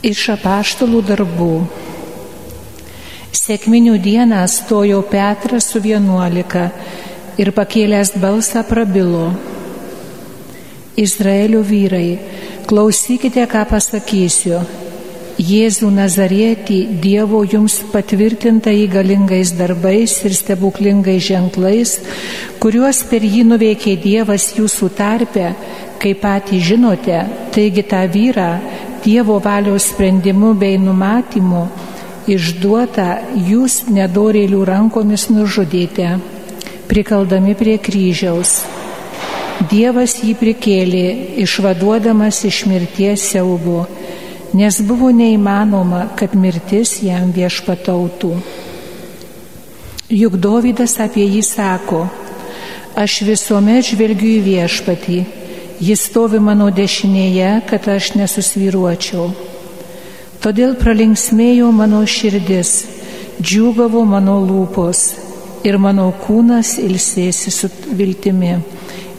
Iš apaštalų darbų. Sėkminių dieną stojo Petras su vienuolika ir pakėlęs balsą prabilo. Izraelio vyrai, klausykite, ką pasakysiu. Jėzų Nazarietį Dievo jums patvirtinta įgalingais darbais ir stebuklingais ženklais, kuriuos per jį nuveikė Dievas jūsų tarpe, kaip patys žinote, taigi tą vyrą, Dievo valios sprendimu bei numatymu išduota jūs nedorėlių rankomis nužudėte, prikaldami prie kryžiaus. Dievas jį prikėlė, išvaduodamas iš mirties siaubo, nes buvo neįmanoma, kad mirtis jam viešpatautų. Juk Dovydas apie jį sako, aš visuomet žvelgiu į viešpatį Jis stovi mano dešinėje, kad aš nesusviruočiau. Todėl pralinksmėjo mano širdis, džiūgavo mano lūpos ir mano kūnas ilsėsi su viltimi,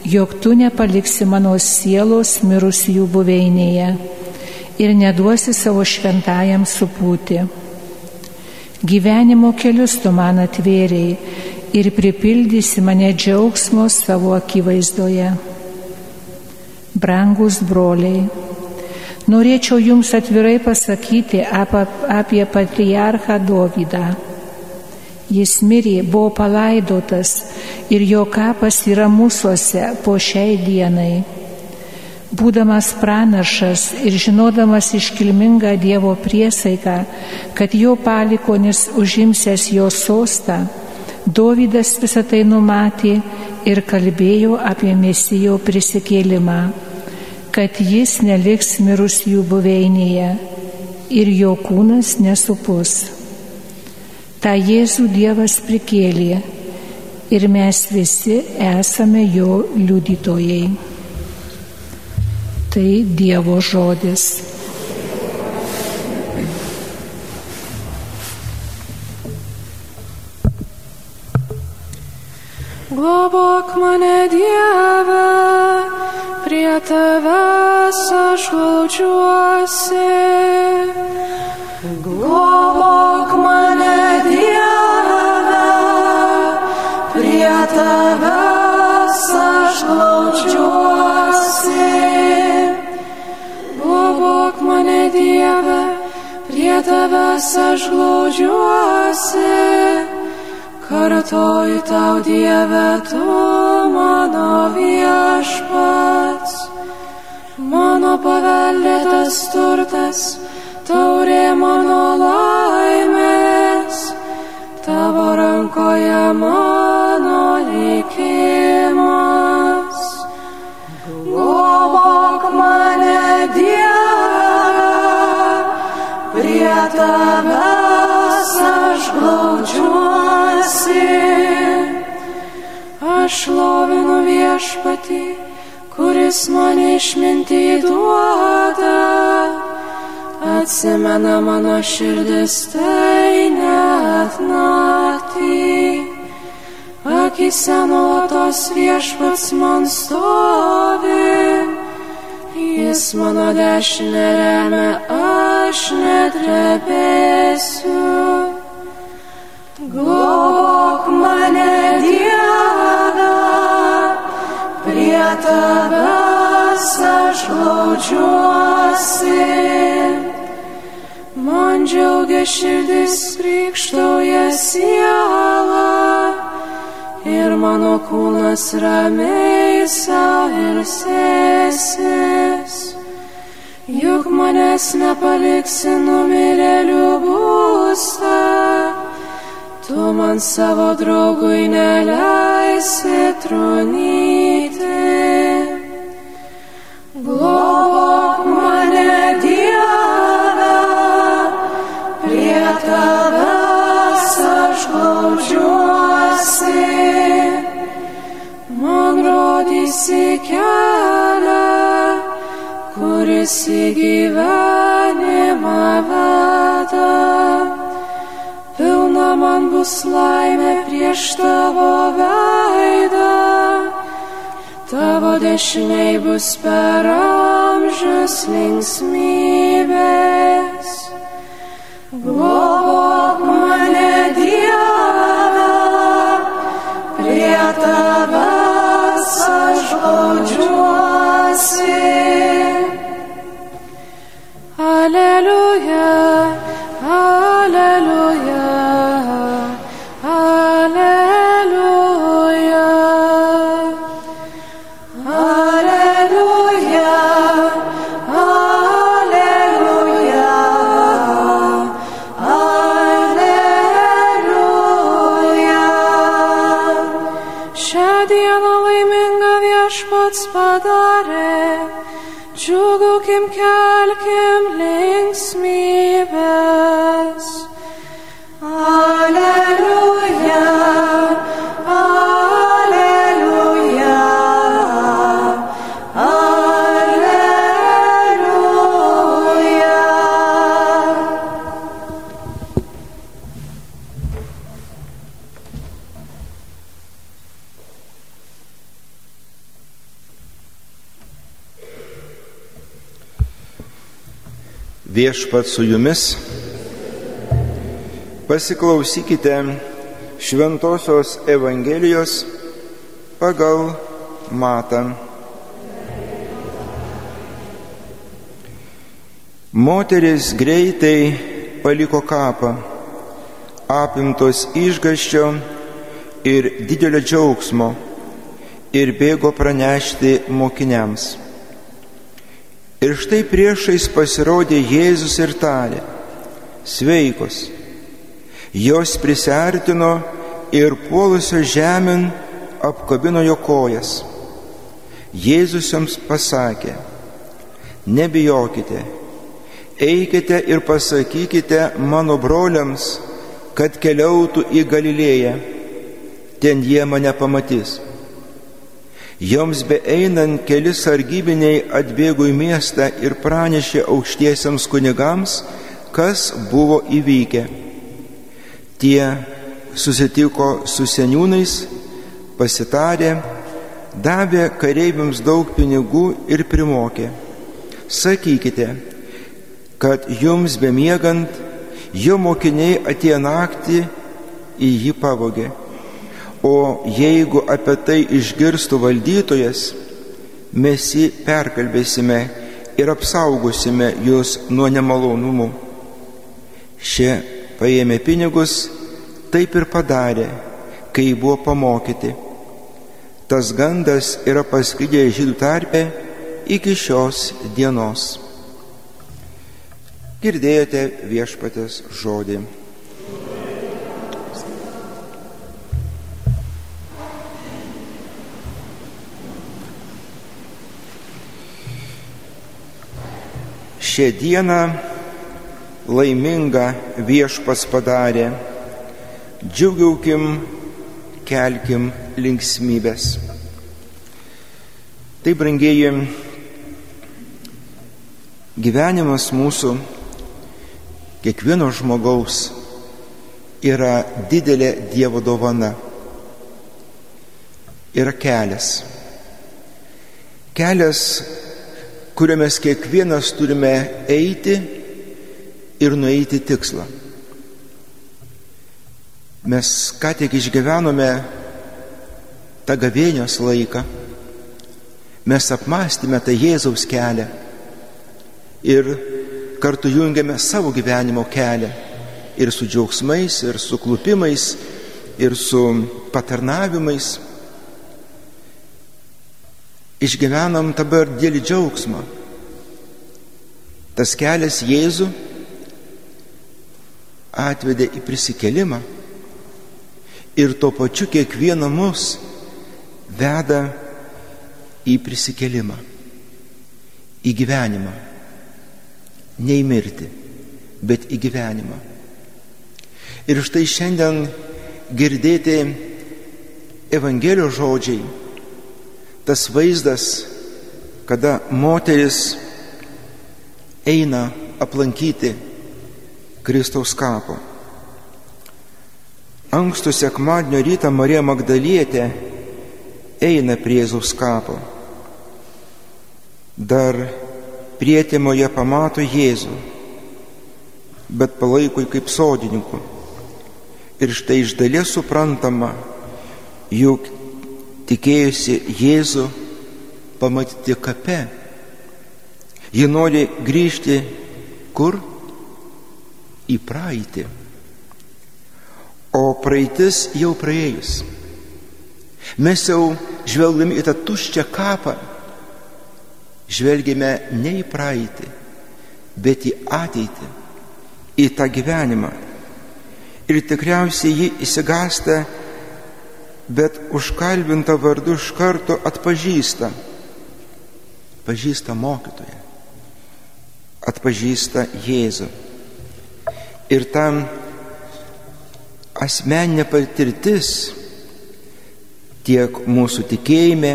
jog tu nepaliksi mano sielos mirusiųjų buveinėje ir neduosi savo šventajam supūti. Gyvenimo kelius tu man atvėriai ir pripildysi mane džiaugsmo savo akivaizdoje brangus broliai, norėčiau jums atvirai pasakyti apie patriarchą Dovydą. Jis mirė, buvo palaidotas ir jo kapas yra mūsųse po šiai dienai. Būdamas pranašas ir žinodamas iškilmingą Dievo priesaiką, kad jo palikonis užimsęs jo sostą, Dovydas visą tai numatė ir kalbėjo apie mesijo prisikėlimą kad jis neliks mirusių buveinėje ir jo kūnas nesupus. Ta Jėzų Dievas prikėlė ir mes visi esame jo liudytojai. Tai Dievo žodis. Globok mane Dieve prie tavęs aš glaudžiuosi. Globok mane Dieve, prie tavęs aš glaudžiuosi. Globok mane Dieve, prie tavęs aš glaudžiuosi. Kartoju tau Dieve, tu mano viešpats, mano paveldėtas turtas, taurė mano laimės, tavo rankoje mano likimas. Glaudžiuosi. Aš lovinu viešpatį, kuris man išmintį duoda. Atsimena mano širdis tai net naktį. Akise nuolatos viešpats man stovi. Jis mano dešinė remia, aš netrebėsiu. Globok mane Dieve, prie tavęs aš glaudžiuosi. Man džiaugia širdis krikštauja siela ir mano kūnas ramiai ir sėsis. Juk manęs nepaliksi numirėlių būstą, tu man savo draugui neleisi trunyti. Globok mane Dieve, prie tavęs aš glaudžiuosi. Man rodysi kelią, kuris į gyvenimą veda pilna man bus laimė prieš tavo veidą. Tavo dešiniai bus per amžius linksmybės. Gloria. Viešpat su jumis. Pasiklausykite Šventojios Evangelijos pagal Matą. Moteris greitai paliko kapą, apimtos išgaščio ir didelio džiaugsmo ir bėgo pranešti mokiniams. Ir štai priešais pasirodė Jėzus ir tarė, sveikos. Jos prisartino ir puolusio žemyn apkabino jo kojas. Jėzus joms pasakė, nebijokite, eikite ir pasakykite mano broliams, kad keliautų į Galilėją, ten jie mane pamatys. Joms beeinant keli sargybiniai atbėgo į miestą ir pranešė aukštiesiams kunigams, kas buvo įvykę. Tie susitiko su seniūnais, pasitarė, davė kareiviams daug pinigų ir primokė. Sakykite, kad jums bemiegant, jo mokiniai atėjo naktį į jį pavogė. O jeigu apie tai išgirstų valdytojas, mes jį perkalbėsime ir apsaugosime jūs nuo nemalonumų. Šie paėmė pinigus, taip ir padarė, kai buvo pamokyti. Tas gandas yra pasklydęs žydų tarpe iki šios dienos. Girdėjote viešpatės žodį. Šią dieną laimingą viešpas padarė, džiugiaukim, kelkim linksmybės. Tai brangieji, gyvenimas mūsų, kiekvieno žmogaus yra didelė Dievo dovana. Yra kelias. Kelias kuriuo mes kiekvienas turime eiti ir nueiti tikslą. Mes ką tik išgyvenome tą gavėnios laiką, mes apmastėme tą Jėzaus kelią ir kartu jungiame savo gyvenimo kelią ir su džiaugsmais, ir su klupimais, ir su patarnavimais išgyvenam dabar dėlį džiaugsmą. Tas kelias Jėzų atvedė į prisikelimą ir tuo pačiu kiekvieną mus veda į prisikelimą, į gyvenimą. Ne į mirtį, bet į gyvenimą. Ir štai šiandien girdėti Evangelijos žodžiai tas vaizdas, kada moteris eina aplankyti Kristaus kapo. Ankstų sekmadienio rytą Marija Magdalietė eina prie Jėzaus kapo. Dar prietimoje pamato Jėzų, bet palaiko jį kaip sodininku. Ir štai iš dalies suprantama, juk tikėjusi Jėzų pamatyti kape. Ji nori grįžti Kur? Į praeitį. O praeitis jau praėjus. Mes jau žvelgdami į tą tuščią kapą, žvelgime ne į praeitį, bet į ateitį, į tą gyvenimą. Ir tikriausiai ji įsigasta, bet užkalbinta vardu iš karto atpažįsta. Pažįsta mokytoją, atpažįsta Jėzų. Ir tam asmeninė patirtis tiek mūsų tikėjime,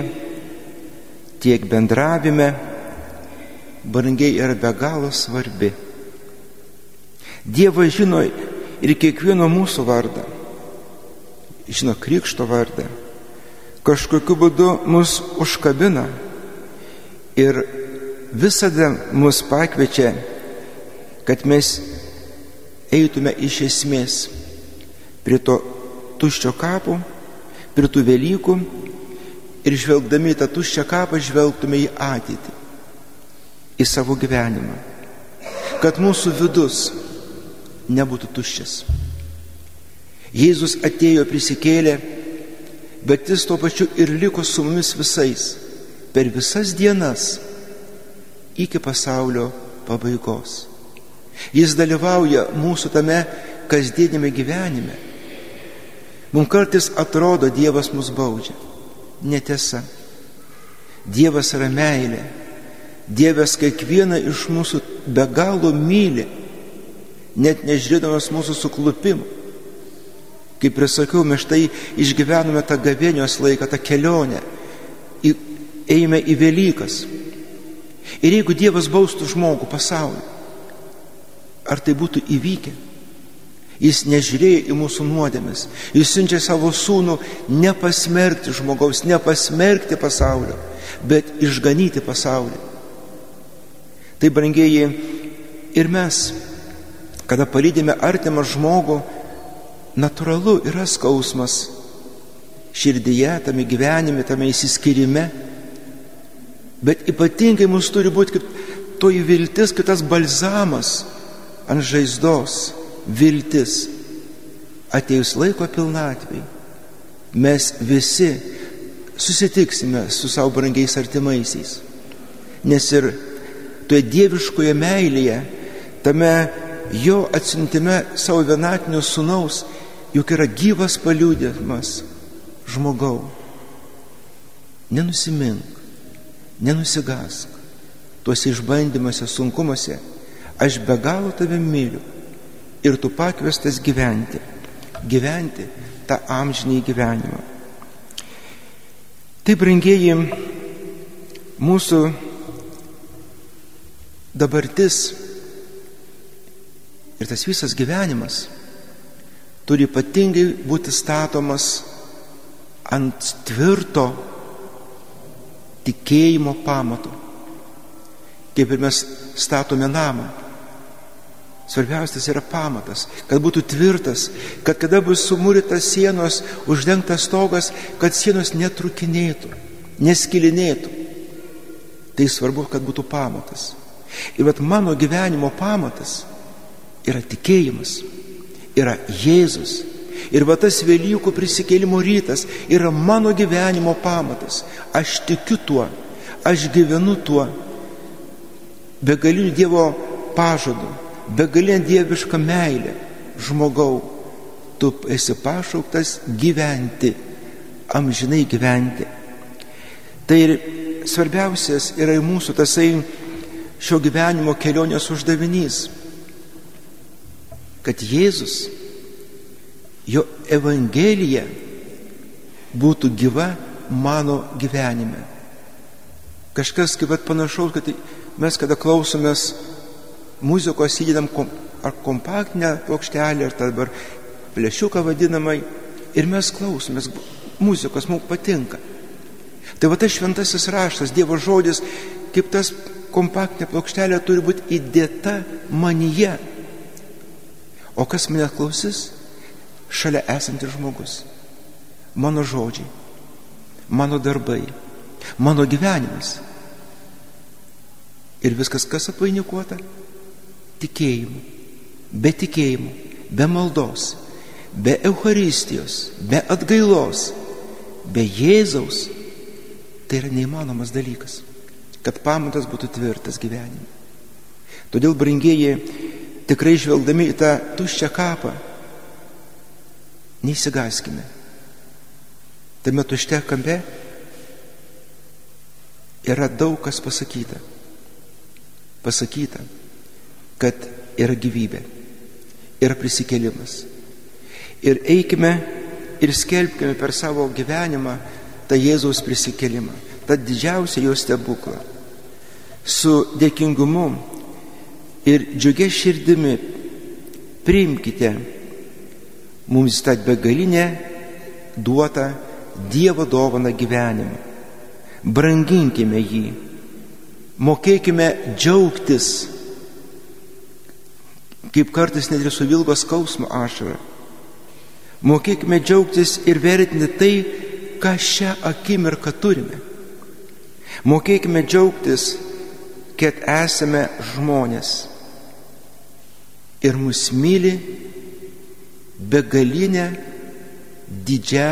tiek bendravime, brangiai yra be galo svarbi. Dievas žino ir kiekvieno mūsų vardą, žino krikšto vardą, kažkokiu būdu mus užkabina ir visada mus pakviečia, kad mes eitume iš esmės prie to tuščio kapo, prie tų Velykų ir žvelgdami tą tuščią kapą žvelgtume į ateitį, į savo gyvenimą, kad mūsų vidus nebūtų tuščias. Jėzus atėjo prisikėlė, bet jis tuo pačiu ir liko su mumis visais per visas dienas iki pasaulio pabaigos. Jis dalyvauja mūsų tame kasdienėme gyvenime. Mums kartais atrodo Dievas mus baudžia. Netiesa. Dievas yra meilė. Dievas kiekvieną iš mūsų be galo myli, net nežiūrėdamas mūsų suklupimų. Kaip ir sakiau, mes štai išgyvenome tą gavėnios laiką, tą kelionę, į, eime į Velykas. Ir jeigu Dievas baustų žmogų pasaulį, ar tai būtų įvykę? Jis nežiūrėjo į mūsų nuodėmes. Jis siunčia savo sūnų nepasmerkti žmogaus, nepasmerkti pasaulio, bet išganyti pasaulį. Tai brangieji ir mes, kada palydėme artimą žmogų, natūralu yra skausmas širdyje, tame gyvenime, tame įsiskirime. Bet ypatingai mums turi būti kaip toji viltis, kaip tas balzamas ant žaizdos viltis. Atėjus laiko pilnatvai, mes visi susitiksime su savo brangiais artimaisiais. Nes ir toje dieviškoje meilėje, tame jo atsintime savo vienatinio sunaus, juk yra gyvas paliūdėjimas žmogau. Nenusimink, nenusigask tuose išbandymuose, sunkumuose. Aš be galo tave myliu ir tu pakviestas gyventi, gyventi tą amžinį gyvenimą. Tai, brangieji, mūsų dabartis ir tas visas gyvenimas turi ypatingai būti statomas ant tvirto tikėjimo pamato. Kaip ir mes statome namą. Svarbiausias yra pamatas, kad būtų tvirtas, kad kada bus sumūrytas sienos, uždengtas stogas, kad sienos netrukinėtų, neskilinėtų. Tai svarbu, kad būtų pamatas. Ir bet mano gyvenimo pamatas yra tikėjimas, yra Jėzus. Ir va tas Velykų prisikėlimo rytas yra mano gyvenimo pamatas. Aš tikiu tuo, aš gyvenu tuo. Begaliniu Dievo pažadu begalinė dieviška meilė žmogau, tu esi pašauktas gyventi, amžinai gyventi. Tai ir svarbiausias yra mūsų tasai šio gyvenimo kelionės uždavinys, kad Jėzus, jo Evangelija būtų gyva mano gyvenime. Kažkas kaip panašaus, kad mes kada klausomės muzikos įdedam kom, ar kompaktinę plokštelę, ar dabar plėšiuką vadinamai, ir mes klausomės muzikos, mums patinka. Tai va tas šventasis raštas, Dievo žodis, kaip tas kompaktinė plokštelė turi būti įdėta manyje. O kas mane klausys? Šalia esantis žmogus. Mano žodžiai, mano darbai, mano gyvenimas. Ir viskas kas apvainikuota? tikėjimu. Be tikėjimo, be maldos, be Euharistijos, be atgailos, be Jėzaus, tai yra neįmanomas dalykas, kad pamatas būtų tvirtas gyvenime. Todėl, brangieji, tikrai žvelgdami į tą tuščią kapą, neįsigaskime. Tame tušte kampe yra daug kas pasakyta. Pasakyta, kad yra gyvybė, yra prisikėlimas. Ir eikime ir skelbkime per savo gyvenimą tą Jėzaus prisikėlimą, tą didžiausią jo stebuklą. Su dėkingumu ir džiugia širdimi priimkite mums tą begalinę duotą Dievo dovaną gyvenimą. Branginkime jį, mokėkime džiaugtis, kaip kartais net ir su vilgos skausmo ašara. Mokėkime džiaugtis ir vertinti tai, ką šią akimirką turime. Mokėkime džiaugtis, kad esame žmonės ir mus myli begalinę didžią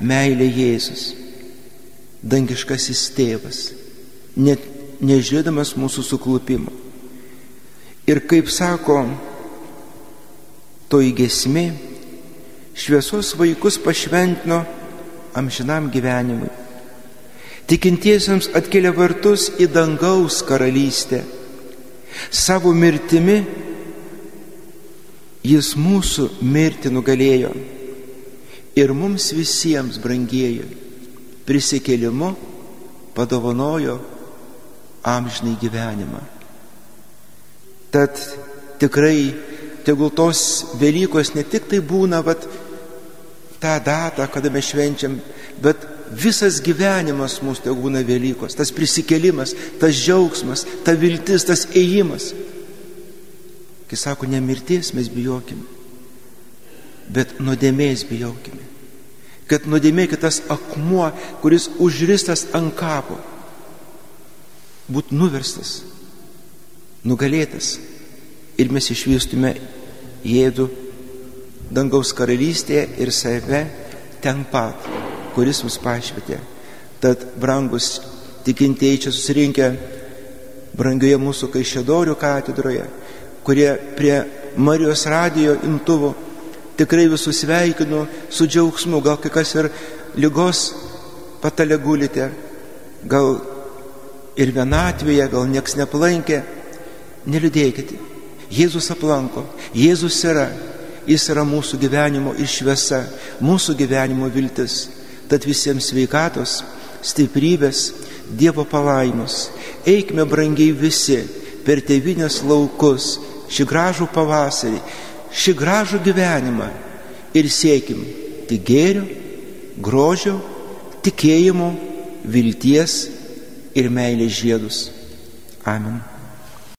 meilę Jėzus, dangiškasis tėvas, net nežiūrėdamas mūsų suklupimo. Ir kaip sako toji gesmė, šviesos vaikus pašventino amžinam gyvenimui. Tikintiesiems atkelia vartus į dangaus karalystę. Savo mirtimi jis mūsų mirti nugalėjo. Ir mums visiems, brangieji, prisikėlimu padovanojo amžinai gyvenimą. Tad tikrai tegul tos Velykos ne tik tai būna, vat, tą datą, kada mes švenčiam, bet visas gyvenimas mūsų tegul būna Velykos, tas prisikėlimas, tas džiaugsmas, ta viltis, tas ėjimas. Kai sako, ne mirties mes bijokime, bet nuodėmės bijokime. Kad nuodėmė kitas akmuo, kuris užristas ant kapo, būtų nuverstas, nugalėtas ir mes išvystume Jėdų dangaus karalystėje ir save ten pat, kuris mus pašvietė. Tad, brangus tikintieji čia susirinkę brangioje mūsų Kaišėdorių katedroje, kurie prie Marijos radijo imtuvo tikrai visus sveikinu su džiaugsmu, gal kai kas ir lygos patalė gulite, gal ir vienatvėje, gal nieks neplankė, neliūdėkite. Jėzus aplanko, Jėzus yra, jis yra mūsų gyvenimo išvesa, mūsų gyvenimo viltis. Tad visiems sveikatos, stiprybės, Dievo palaimus. Eikime brangiai visi per tevinės laukus šį gražų pavasarį, šį gražų gyvenimą ir siekim tik gėrio, grožio, tikėjimo, vilties ir meilės žiedus. Amen.